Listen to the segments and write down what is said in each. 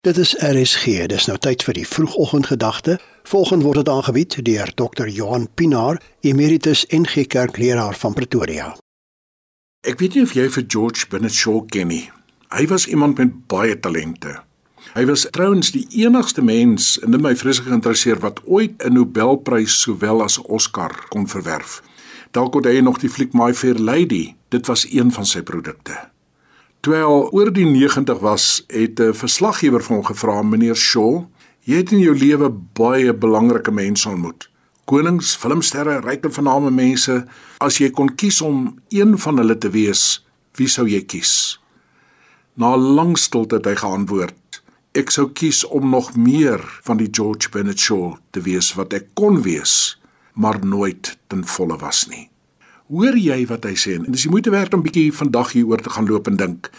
Dit is RSG. Dis nou tyd vir die vroegoggendgedagte. Volgende word dit aangebied deur Dr. Johan Pinaar, Emeritus NG Kerkleraar van Pretoria. Ek weet nie of jy vir George Bennett Shaw ken nie. Hy was iemand met baie talente. Hy was trouens die enigste mens in my vreeslik geïnteresseer wat ooit 'n Nobelprys sowel as 'n Oscar kon verwerf. Dalk het hy nog die fliek My Fair Lady. Dit was een van sy produkte. Terwyl oor die 90 was, het 'n verslaggewer van hom gevra, "Meneer Shaw, jy het in jou lewe baie belangrike mense ontmoet. Konings, filmsterre, ryk en vername mense. As jy kon kies om een van hulle te wees, wie sou jy kies?" Na 'n lang stilte het hy geantwoord, "Ek sou kies om nog meer van die George Bennett Shaw te wees wat ek kon wees, maar nooit ten volle was nie." Hoor jy wat hy sê? En dis die moeite werd om bietjie vandag hieroor te gaan loop en dink.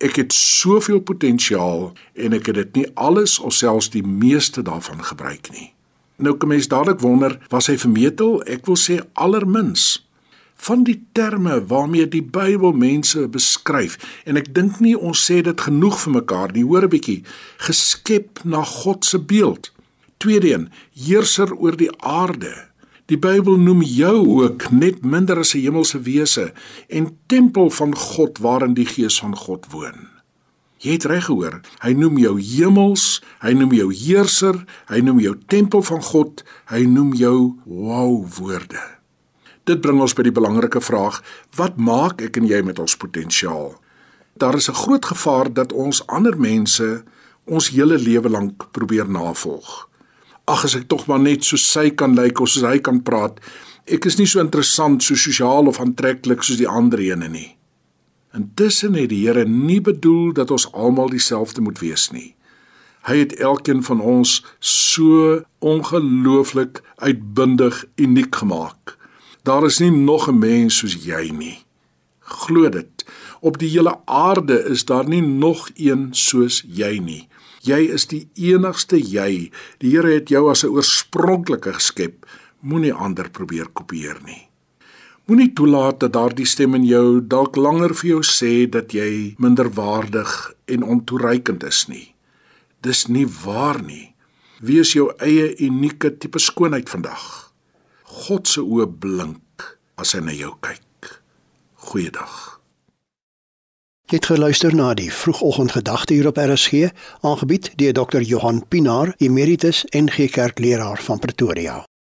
Ek het soveel potensiaal en ek het dit nie alles of selfs die meeste daarvan gebruik nie. Nou kom mens dadelik wonder, was hy vermetel? Ek wil sê allermins van die terme waarmee die Bybel mense beskryf en ek dink nie ons sê dit genoeg vir mekaar nie hoor 'n bietjie geskep na God se beeld tweedeen heerser oor die aarde Die Bybel noem jou ook net minder as 'n hemelse wese en tempel van God waarin die Gees van God woon. Jy het reg gehoor. Hy noem jou hemels, hy noem jou heerser, hy noem jou tempel van God, hy noem jou wow woorde. Dit bring ons by die belangrike vraag: wat maak ek en jy met ons potensiaal? Daar is 'n groot gevaar dat ons ander mense ons hele lewe lank probeer navolg ag as ek tog maar net so sy kan lyk of soos hy kan praat. Ek is nie so interessant so sosiaal of aantreklik soos die ander ene nie. Intussen het die Here nie bedoel dat ons almal dieselfde moet wees nie. Hy het elkeen van ons so ongelooflik uitbundig uniek gemaak. Daar is nie nog 'n mens soos jy nie. Glo dit. Op die hele aarde is daar nie nog een soos jy nie. Jy is die enigste jy. Die Here het jou as 'n oorspronklike geskep. Moenie ander probeer kopieer nie. Moenie toelaat dat daardie stem in jou dalk langer vir jou sê dat jy minderwaardig en ontoereikend is nie. Dis nie waar nie. Wees jou eie unieke tipe skoonheid vandag. God se oë blink as hy na jou kyk. Goeiedag. Jy het geluister na die vroegoggendgedagte hier op RSG, aangebied deur Dr. Johan Pinaar, Emeritus NG Kerkleraar van Pretoria.